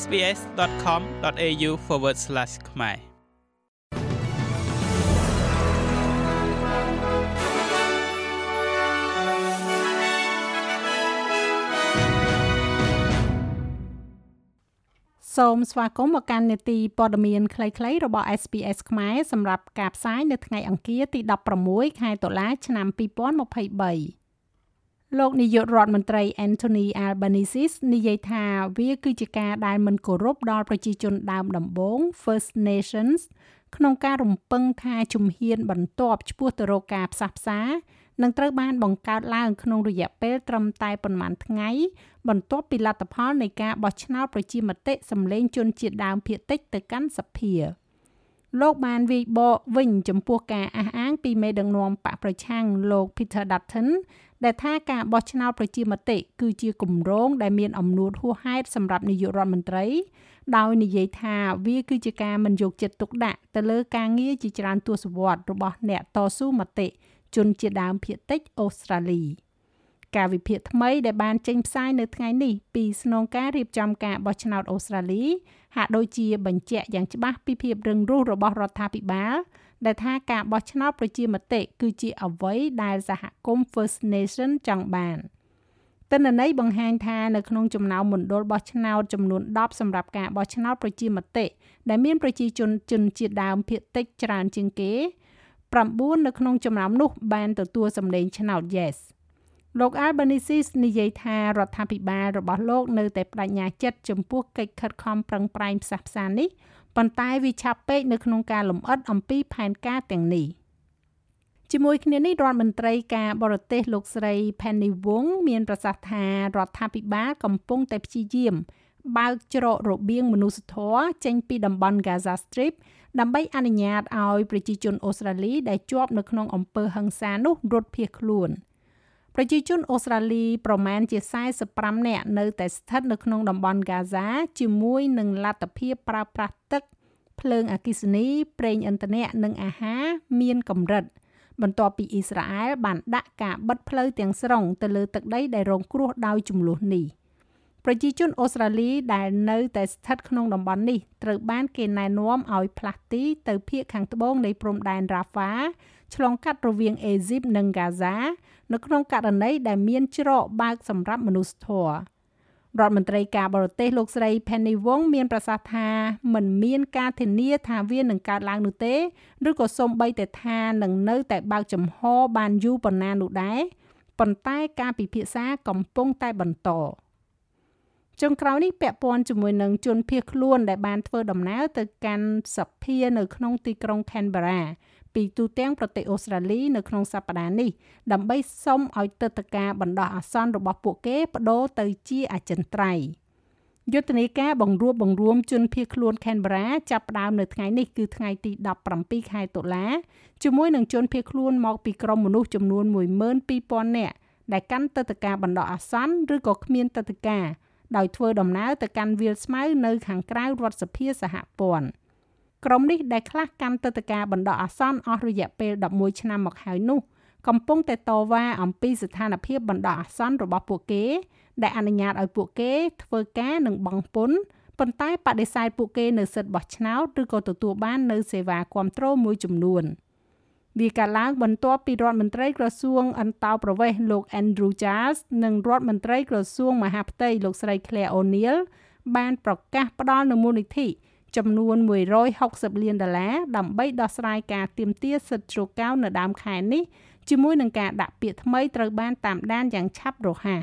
sbs.com.au/ ខ្មែរសូមស្វាគមន៍មកកាន់នេតិព័ត៌មានខ្លីៗរបស់ SPS ខ្មែរសម្រាប់ការផ្សាយនៅថ្ងៃអង្គារទី16ខែតុលាឆ្នាំ2023 លោកនាយករដ្ឋមន្ត្រី Anthony Albanese និយាយថាវាគឺជាការដែលមិនគោរពដល់ប្រជាជនដើមដំបូង First Nations ក្នុងការរំពឹងថាជំហានបន្ទាប់ឆ្ពោះទៅរកការផ្សះផ្សានឹងត្រូវបានបង្កើតឡើងក្នុងរយៈពេលត្រឹមតែប៉ុន្មានថ្ងៃបន្ទាប់ពីលទ្ធផលនៃការបោះឆ្នោតប្រជាមតិសម្លេងជនជាតិដើមភាគតិចទៅកាន់សភាលោកបានវាយបកវិញចំពោះការអះអាង ពីមេដឹកនាំបកប្រឆាំងលោក Peter Dutton ដែលថាការបោះឆ្នោតប្រជាមតិគឺជាគម្រោងដែលមានអំនួតហួសហេតុសម្រាប់នាយករដ្ឋមន្ត្រី ដោយនិយាយថាវាគឺជាការមិនយកចិត្តទុកដាក់ទៅលើការងារជាច្រើនទសវត្សរ៍របស់អ្នកតស៊ូមតិជនជាដើមភាគតិចអូស្ត្រាលីការវិភាគថ្មីដែលបានចេញផ្សាយនៅថ្ងៃនេះពីស្នងការរៀបចំការបោះឆ្នោតអូស្ត្រាលីហាក់ដូចជាបញ្ជាក់យ៉ាងច្បាស់ពីភាពរឹងរូសរបស់រដ្ឋាភិបាល ដែលថាការបោះឆ្នោតប្រជាមតិគឺជាអ្វីដែលសហគមន៍ First Nation ចង់បានទិន្នន័យបង្ហាញថានៅក្នុងចំណោមមណ្ឌលបោះឆ្នោតចំនួន10សម្រាប់ការបោះឆ្នោតប្រជាមតិដែលមានប្រជាជនជនជាតិដើមភាគតិចច្រើនជាងគេ9នៅក្នុងចំណោមនោះបានទទួលសម្លេងឆ្នោត Yes លោក Albanese និយាយថារដ្ឋាភិបាលរបស់លោកនៅតែបដិញ្ញាចិត្តចំពោះកិច្ចខិតខំប្រឹងប្រែងផ្សះផ្សានេះ ប៉ុន្តែវាឆាប់ពេកនៅក្នុងការលំអិតអំពីផែនការទាំងនេះជាមួយគ្នានេះរដ្ឋមន្ត្រីការបរទេសលោកស្រី Penny Wong មានប្រសាសន៍ថារដ្ឋាភិបាលកំពុងតែព្យាយាម បើកច្រករបៀងមនុស្សធម៌ចេញពីតំបន់ Gaza Strip ដើម្បីអនុញ្ញាតឲ្យប្រជាជនអូស្ត្រាលីដែលជាប់នៅក្នុងអំពើហិង្សានោះរត់ភៀសខ្លួន ប្រជាជនអូស្ត្រាលីប្រមាណជា45នាក់នៅតែស្ថិតនៅក្នុងតំបន់ហ្គាហ្សាជាមួយនឹងលទ្ធភាពប្រើប្រាស់ទឹក ភ្លើងអគ្គិសនីប្រេងឥន្ធនៈនិងអាហារមានកម្រិត បន្ទាប់ពីអ៊ីស្រាអែលបានដាក់ការបិទផ្លូវទាំងស្រុងទៅលើទឹកដីដែលរងគ្រោះដោយចំនួននេះ។ ប្រជាជនអូស្ត្រាលីដែលនៅតែស្ថិតក្នុងតំបន់នេះត្រូវបានគេណែនាំឲ្យផ្លាស់ទីទៅភូមិខាងត្បូងនៃព្រំដែនរ៉ាហ្វាឆ្លងកាត់រវាងអេស៊ីបនិងហ្គាហ្សានៅក្នុងករណីដែលមានច្រកបើកសម្រាប់មនុស្សធម៌រដ្ឋមន្ត្រីការបរទេសលោកស្រី Penny Wong មានប្រសាសន៍ថាមិនមានការធានាថាវានឹងកើតឡើងនោះទេឬក៏សូម្បីតែថានឹងនៅតែបើកចំហបានយូរប៉ុណ្ណានោះដែរប៉ុន្តែការពិភាក្សាកំពុងតែបន្ត ចុងក្រោយនេះពាក់ព័ន្ធជាមួយនឹងជនភៀសខ្លួនដែលបានធ្វើដំណើរទៅកាន់សភានៅក្នុងទីក្រុង Canberra ពីទូទាំងប្រទេសអូស្ត្រាលីនៅក្នុងសប្តាហ៍នេះដើម្បីសុំឲ្យទឹកតការបណ្ដោះអាសន្នរបស់ពួកគេបដូរទៅជាអចិន្ត្រៃយ៍យុទ្ធនាការបង្រួបបង្រួមជនភៀសខ្លួន Canberra ចាប់ផ្ដើមនៅថ្ងៃនេះគឺថ្ងៃទី17ខែតុលាជាមួយនឹងជនភៀសខ្លួនមកពីក្រុមមនុស្សចំនួន12000នាក់ដែលកាន់ទឹកតការបណ្ដោះអាសន្នឬក៏គ្មានទឹកតការ ដោយធ្វើដំណើរទៅកាន់វាលស្មៅនៅខាងក្រៅរដ្ឋសភាសហព័ន្ធក្រុមនេះដែលខ្លះកាន់ទឹកតការបណ្ដោះអាសន្នអស់រយៈពេល11ឆ្នាំមកហើយនោះកំពុងតែតវ៉ាអំពីស្ថានភាពបណ្ដោះអាសន្នរបស់ពួកគេ ដែលអនុញ្ញាតឲ្យពួកគេធ្វើការនិងបង់ពន្ធប៉ុន្តែបដិសេធពួកគេនៅសិទ្ធិបោះឆ្នោតឬក៏ទទួលបាននៅសេវាគាំទ្រមួយចំនួន។ វាកាលឡើងបន្ទាប់ពីរដ្ឋមន្ត្រីក្រសួងអន្តោប្រវេសន៍លោក Andrew Giles និងរដ្ឋមន្ត្រីក្រសួងមហាផ្ទៃលោកស្រី Claire O'Neil បានប្រកាសផ្ដល់នូវមូលនិធិចំនួន160លានដុល្លារដើម្បីដោះស្រាយការទាមទារសិទ្ធិជ្រកកោននៅដើមខែនេះជាមួយនឹងការដាក់ពាក្យថ្មីត្រូវបានតាមដានយ៉ាងឆាប់រហ័ស